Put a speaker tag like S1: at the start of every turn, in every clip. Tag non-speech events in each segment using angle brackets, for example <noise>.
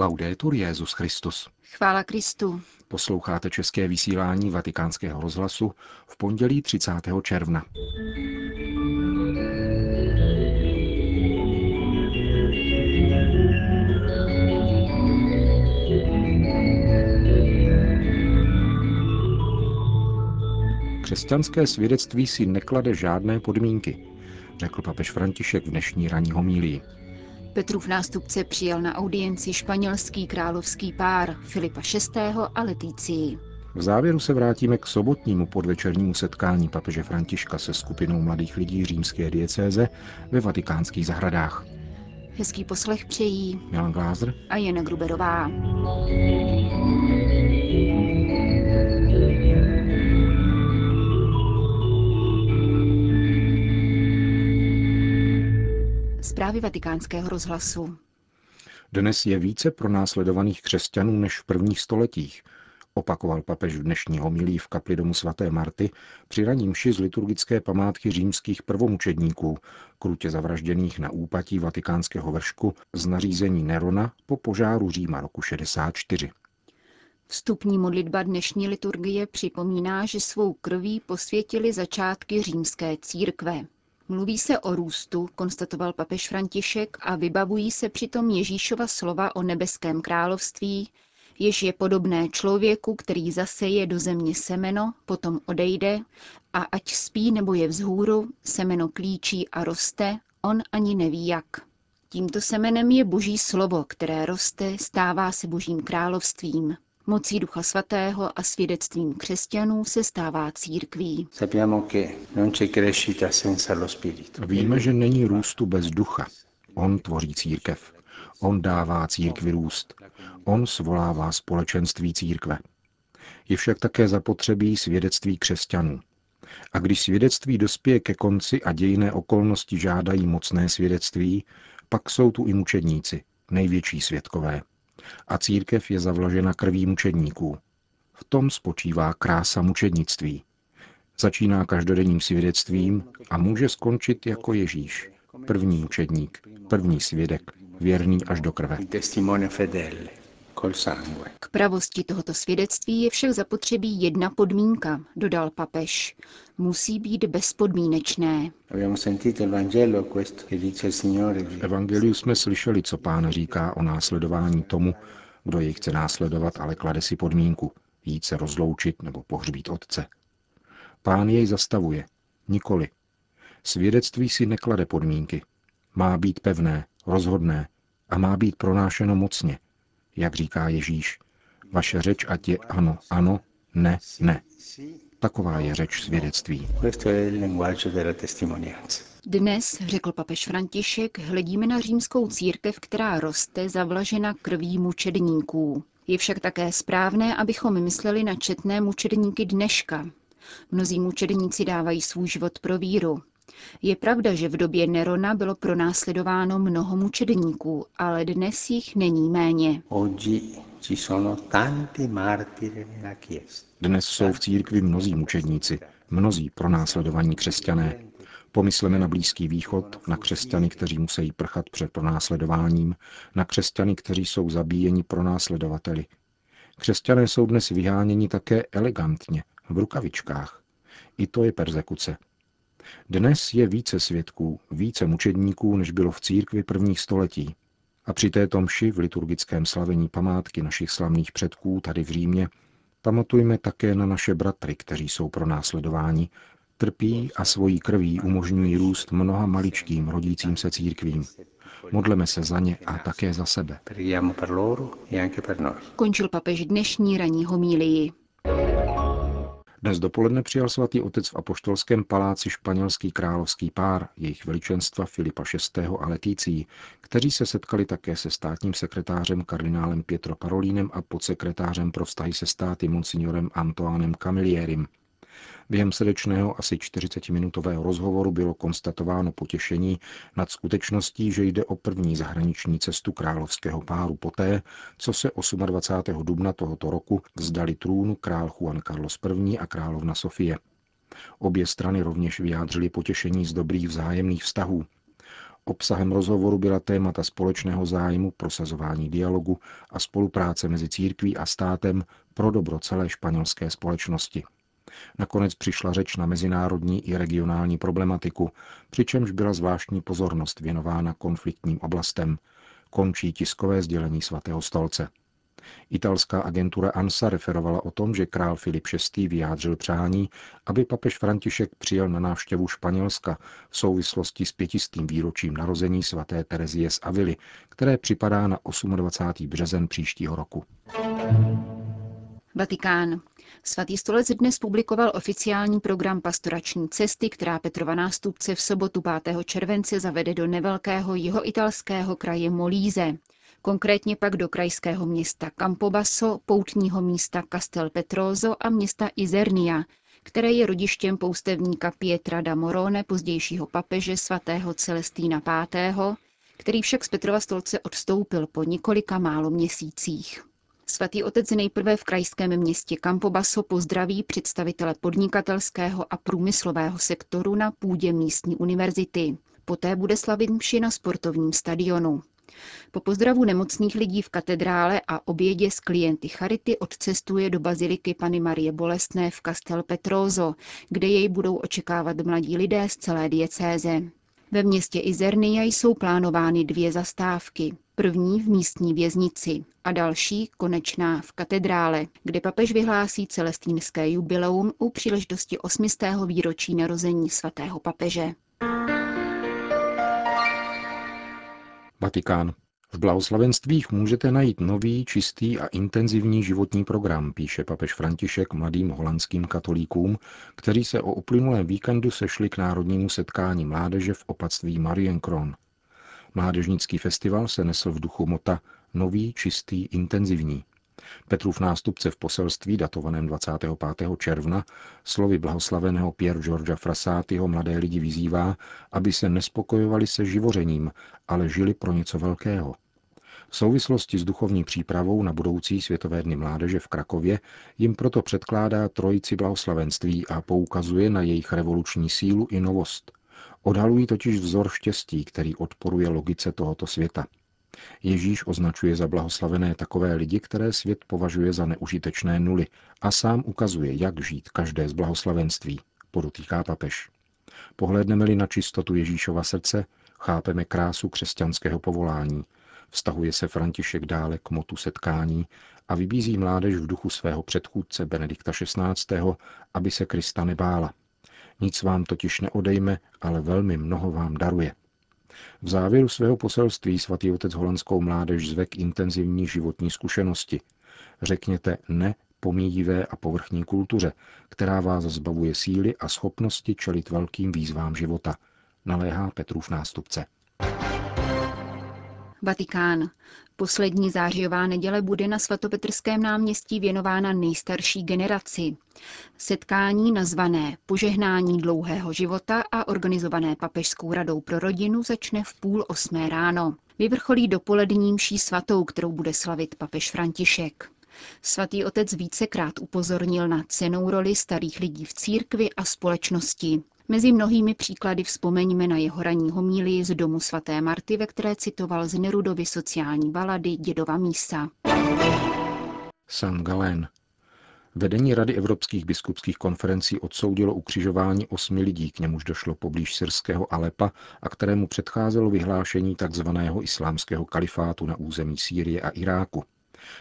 S1: Laudetur Jezus Christus.
S2: Chvála Kristu.
S1: Posloucháte české vysílání Vatikánského rozhlasu v pondělí 30. června. Křesťanské svědectví si neklade žádné podmínky, řekl papež František v dnešní ranní homílii.
S2: Petrův nástupce přijal na audienci španělský královský pár Filipa VI. a Letícii.
S1: V závěru se vrátíme k sobotnímu podvečernímu setkání papeže Františka se skupinou mladých lidí římské diecéze ve vatikánských zahradách.
S2: Hezký poslech přejí
S1: Milan Glázer
S2: a Jana Gruberová. Zprávy vatikánského rozhlasu.
S1: Dnes je více pronásledovaných křesťanů než v prvních stoletích, opakoval papež v dnešní homilí v kapli domu svaté Marty při raní mši z liturgické památky římských prvomučedníků, krutě zavražděných na úpatí vatikánského vršku z nařízení Nerona po požáru Říma roku 64.
S2: Vstupní modlitba dnešní liturgie připomíná, že svou krví posvětili začátky římské církve. Mluví se o růstu, konstatoval papež František a vybavují se přitom Ježíšova slova o nebeském království, jež je podobné člověku, který zaseje do země semeno, potom odejde a ať spí nebo je vzhůru, semeno klíčí a roste, on ani neví jak. Tímto semenem je boží slovo, které roste, stává se božím královstvím. Mocí Ducha Svatého a svědectvím křesťanů se stává církví.
S1: Víme, že není růstu bez ducha. On tvoří církev. On dává církvi růst. On svolává společenství církve. Je však také zapotřebí svědectví křesťanů. A když svědectví dospěje ke konci a dějné okolnosti žádají mocné svědectví, pak jsou tu i mučedníci, největší svědkové a církev je zavlažena krví mučedníků. V tom spočívá krása mučednictví. Začíná každodenním svědectvím a může skončit jako Ježíš, první mučedník, první svědek, věrný až do krve.
S2: K pravosti tohoto svědectví je však zapotřebí jedna podmínka, dodal papež. Musí být bezpodmínečné.
S1: V Evangeliu jsme slyšeli, co pán říká o následování tomu, kdo jej chce následovat, ale klade si podmínku jít se rozloučit nebo pohřbít otce. Pán jej zastavuje. Nikoli. Svědectví si neklade podmínky. Má být pevné, rozhodné a má být pronášeno mocně – jak říká Ježíš. Vaše řeč ať je ano, ano, ne, ne. Taková je řeč svědectví.
S2: Dnes, řekl papež František, hledíme na římskou církev, která roste zavlažena krví mučedníků. Je však také správné, abychom mysleli na četné mučedníky dneška. Mnozí mučedníci dávají svůj život pro víru. Je pravda, že v době Nerona bylo pronásledováno mnoho mučedníků, ale dnes jich není méně.
S1: Dnes jsou v církvi mnozí mučedníci, mnozí pronásledovaní křesťané. Pomysleme na Blízký východ, na křesťany, kteří musí prchat před pronásledováním, na křesťany, kteří jsou zabíjeni pronásledovateli. Křesťané jsou dnes vyháněni také elegantně, v rukavičkách. I to je persekuce. Dnes je více svědků, více mučedníků, než bylo v církvi prvních století. A při této mši v liturgickém slavení památky našich slavných předků tady v Římě pamatujme také na naše bratry, kteří jsou pro následování, trpí a svojí krví umožňují růst mnoha maličkým rodícím se církvím. Modleme se za ně a také za sebe.
S2: Končil papež dnešní ranní homílii.
S1: Dnes dopoledne přijal svatý otec v apoštolském paláci španělský královský pár, jejich veličenstva Filipa VI. a Letící, kteří se setkali také se státním sekretářem kardinálem Pietro Parolínem a podsekretářem pro vztahy se státy monsignorem Antoánem Camillierim. Během srdečného asi 40-minutového rozhovoru bylo konstatováno potěšení nad skutečností, že jde o první zahraniční cestu královského páru poté, co se 28. dubna tohoto roku vzdali trůnu král Juan Carlos I. a královna Sofie. Obě strany rovněž vyjádřily potěšení z dobrých vzájemných vztahů. Obsahem rozhovoru byla témata společného zájmu, prosazování dialogu a spolupráce mezi církví a státem pro dobro celé španělské společnosti. Nakonec přišla řeč na mezinárodní i regionální problematiku, přičemž byla zvláštní pozornost věnována konfliktním oblastem. Končí tiskové sdělení svatého stolce. Italská agentura ANSA referovala o tom, že král Filip VI. vyjádřil přání, aby papež František přijel na návštěvu Španělska v souvislosti s pětistým výročím narození svaté Terezie z Avily, které připadá na 28. březen příštího roku.
S2: Vatikán. Svatý stolec dnes publikoval oficiální program pastorační cesty, která Petrova nástupce v sobotu 5. července zavede do nevelkého jihoitalského kraje Molíze konkrétně pak do krajského města Campobasso, poutního místa Castel Petroso a města Izernia, které je rodištěm poustevníka Pietra da Morone, pozdějšího papeže svatého Celestína V., který však z Petrova stolce odstoupil po několika málo měsících. Svatý otec nejprve v krajském městě Campobasso pozdraví představitele podnikatelského a průmyslového sektoru na půdě místní univerzity. Poté bude slavit mši na sportovním stadionu. Po pozdravu nemocných lidí v katedrále a obědě s klienty Charity odcestuje do baziliky Pany Marie Bolestné v Castel Petroso, kde jej budou očekávat mladí lidé z celé diecéze. Ve městě Izernia jsou plánovány dvě zastávky. První v místní věznici a další, konečná, v katedrále, kde papež vyhlásí celestínské jubileum u příležitosti 8. výročí narození svatého papeže.
S1: Vatikán. V blahoslavenstvích můžete najít nový, čistý a intenzivní životní program, píše papež František mladým holandským katolíkům, kteří se o uplynulém víkendu sešli k národnímu setkání mládeže v opatství Marienkron. Mládežnický festival se nesl v duchu mota Nový, čistý, intenzivní. Petrův nástupce v poselství datovaném 25. června slovy blahoslaveného Pierre Georgia Frasátyho mladé lidi vyzývá, aby se nespokojovali se živořením, ale žili pro něco velkého. V souvislosti s duchovní přípravou na budoucí Světové dny mládeže v Krakově jim proto předkládá trojici blahoslavenství a poukazuje na jejich revoluční sílu i novost. Odhalují totiž vzor štěstí, který odporuje logice tohoto světa – Ježíš označuje za blahoslavené takové lidi, které svět považuje za neužitečné nuly a sám ukazuje, jak žít každé z blahoslavenství, podotýká papež. Pohledneme-li na čistotu Ježíšova srdce, chápeme krásu křesťanského povolání. Vztahuje se František dále k motu setkání a vybízí mládež v duchu svého předchůdce Benedikta XVI., aby se Krista nebála. Nic vám totiž neodejme, ale velmi mnoho vám daruje. V závěru svého poselství svatý otec holandskou mládež zve k intenzivní životní zkušenosti. Řekněte ne pomíjivé a povrchní kultuře, která vás zbavuje síly a schopnosti čelit velkým výzvám života, naléhá Petrův nástupce.
S2: Vatikán. Poslední zářijová neděle bude na svatopetrském náměstí věnována nejstarší generaci. Setkání nazvané Požehnání dlouhého života a organizované Papežskou radou pro rodinu začne v půl osmé ráno. Vyvrcholí dopoledním mší svatou, kterou bude slavit papež František. Svatý otec vícekrát upozornil na cenou roli starých lidí v církvi a společnosti. Mezi mnohými příklady vzpomeňme na jeho ranní homílii z domu svaté Marty, ve které citoval z Nerudovy sociální balady Dědova mísa.
S1: Sam Galen. Vedení Rady evropských biskupských konferencí odsoudilo ukřižování osmi lidí, k němuž došlo poblíž syrského Alepa a kterému předcházelo vyhlášení tzv. islámského kalifátu na území Sýrie a Iráku.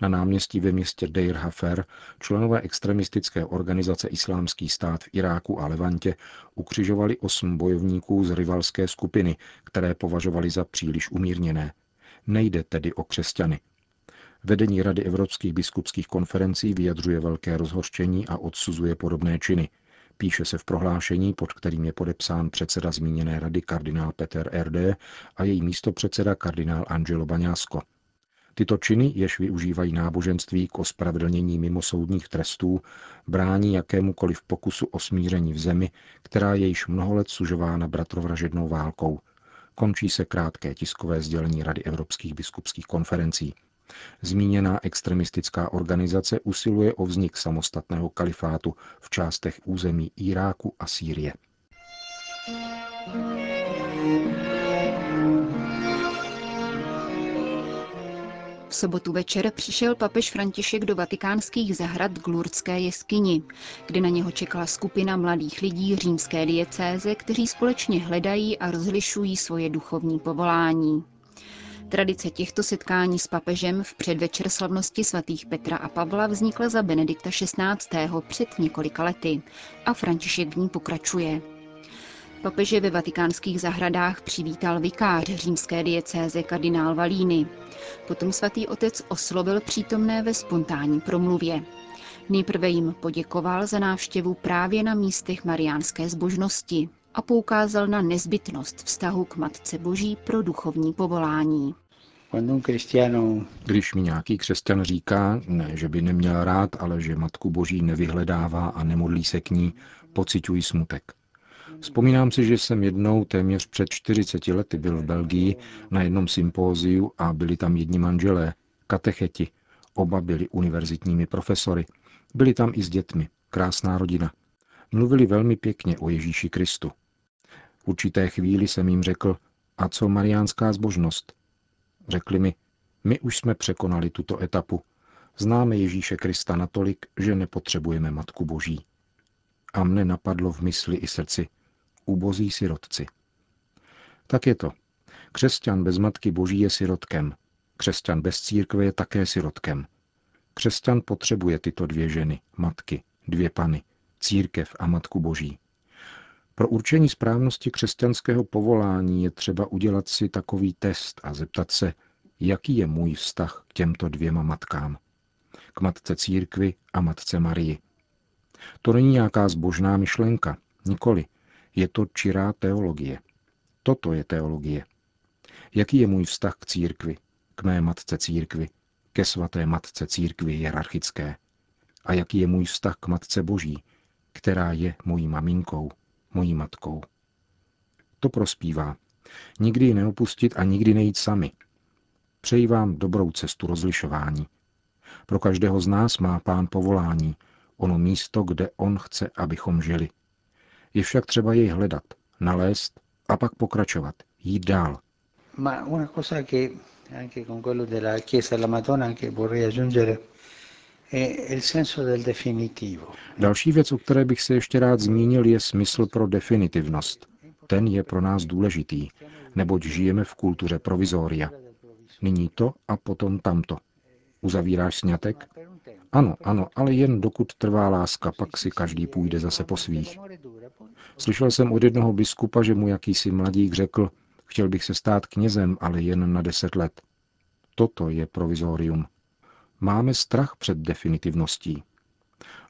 S1: Na náměstí ve městě Deir Hafer členové extremistické organizace Islámský stát v Iráku a Levantě ukřižovali osm bojovníků z rivalské skupiny, které považovali za příliš umírněné. Nejde tedy o křesťany. Vedení Rady evropských biskupských konferencí vyjadřuje velké rozhořčení a odsuzuje podobné činy. Píše se v prohlášení, pod kterým je podepsán předseda zmíněné rady kardinál Peter R.D. a její místopředseda kardinál Angelo Baňásko. Tyto činy, jež využívají náboženství k ospravedlnění mimosoudních trestů, brání jakémukoliv pokusu o smíření v zemi, která je již mnoho let sužována bratrovražednou válkou. Končí se krátké tiskové sdělení Rady evropských biskupských konferencí. Zmíněná extremistická organizace usiluje o vznik samostatného kalifátu v částech území Iráku a Sýrie.
S2: V sobotu večer přišel papež František do vatikánských zahrad k Lurdské jeskyni, kde na něho čekala skupina mladých lidí římské diecéze, kteří společně hledají a rozlišují svoje duchovní povolání. Tradice těchto setkání s papežem v předvečer slavnosti svatých Petra a Pavla vznikla za Benedikta XVI. před několika lety a František v ní pokračuje. Papeže ve vatikánských zahradách přivítal vikář římské diecéze kardinál Valíny. Potom svatý otec oslovil přítomné ve spontánní promluvě. Nejprve jim poděkoval za návštěvu právě na místech mariánské zbožnosti a poukázal na nezbytnost vztahu k Matce Boží pro duchovní povolání.
S1: Když mi nějaký křesťan říká, ne, že by neměl rád, ale že Matku Boží nevyhledává a nemodlí se k ní, pociťuji smutek. Vzpomínám si, že jsem jednou téměř před 40 lety byl v Belgii na jednom sympóziu a byli tam jedni manželé, katecheti. Oba byli univerzitními profesory. Byli tam i s dětmi. Krásná rodina. Mluvili velmi pěkně o Ježíši Kristu. V určité chvíli jsem jim řekl, a co mariánská zbožnost? Řekli mi, my už jsme překonali tuto etapu. Známe Ježíše Krista natolik, že nepotřebujeme Matku Boží. A mne napadlo v mysli i srdci, ubozí sirotci. Tak je to. Křesťan bez Matky Boží je sirotkem. Křesťan bez církve je také sirotkem. Křesťan potřebuje tyto dvě ženy, matky, dvě pany, církev a Matku Boží. Pro určení správnosti křesťanského povolání je třeba udělat si takový test a zeptat se, jaký je můj vztah k těmto dvěma matkám. K matce církvy a matce Marii. To není nějaká zbožná myšlenka, nikoli. Je to čirá teologie. Toto je teologie. Jaký je můj vztah k církvi, k mé matce církvi, ke svaté matce církvi hierarchické? A jaký je můj vztah k matce boží, která je mojí maminkou, mojí matkou? To prospívá. Nikdy ji neopustit a nikdy nejít sami. Přeji vám dobrou cestu rozlišování. Pro každého z nás má pán povolání, ono místo, kde on chce, abychom žili. Je však třeba jej hledat, nalézt a pak pokračovat, jít dál. Ma una cosa che anche con quello della Chiesa della Madonna anche vorrei aggiungere è il senso del definitivo. Další věc, o které bych se ještě rád zmínil, je smysl pro definitivnost. Ten je pro nás důležitý, neboť žijeme v kultuře provizoria. Nyní to a potom tamto. Uzavíráš snětek? Ano, ano, ale jen dokud trvá láska, pak si každý půjde zase po svých. Slyšel jsem od jednoho biskupa, že mu jakýsi mladík řekl, chtěl bych se stát knězem, ale jen na deset let. Toto je provizorium. Máme strach před definitivností.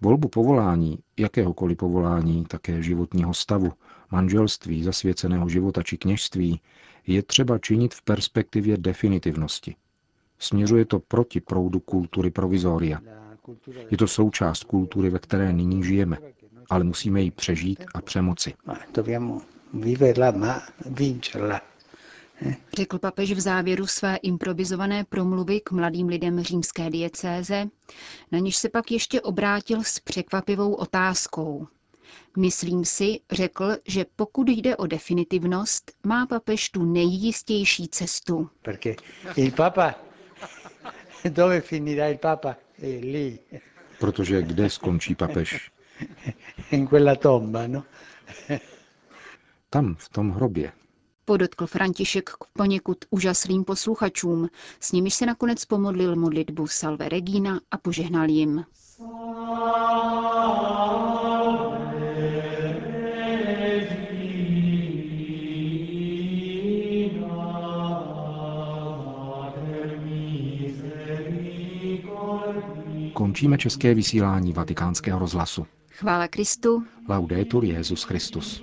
S1: Volbu povolání, jakéhokoliv povolání, také životního stavu, manželství, zasvěceného života či kněžství, je třeba činit v perspektivě definitivnosti. Směřuje to proti proudu kultury provizoria. Je to součást kultury, ve které nyní žijeme, ale musíme ji přežít a přemoci.
S2: Řekl papež v závěru své improvizované promluvy k mladým lidem římské diecéze, na níž se pak ještě obrátil s překvapivou otázkou. Myslím si, řekl, že pokud jde o definitivnost, má papež tu nejjistější cestu. <laughs>
S1: Dove finirà il Papa? lì. Protože kde skončí papež? <laughs>
S2: In quella tomba, no? <laughs>
S1: Tam, v tom hrobě.
S2: Podotkl František k poněkud úžasným posluchačům, s nimiž se nakonec pomodlil modlitbu Salve Regina a požehnal jim.
S1: Končíme české vysílání vatikánského rozhlasu.
S2: Chvála Kristu.
S1: Laudetur Jezus Christus.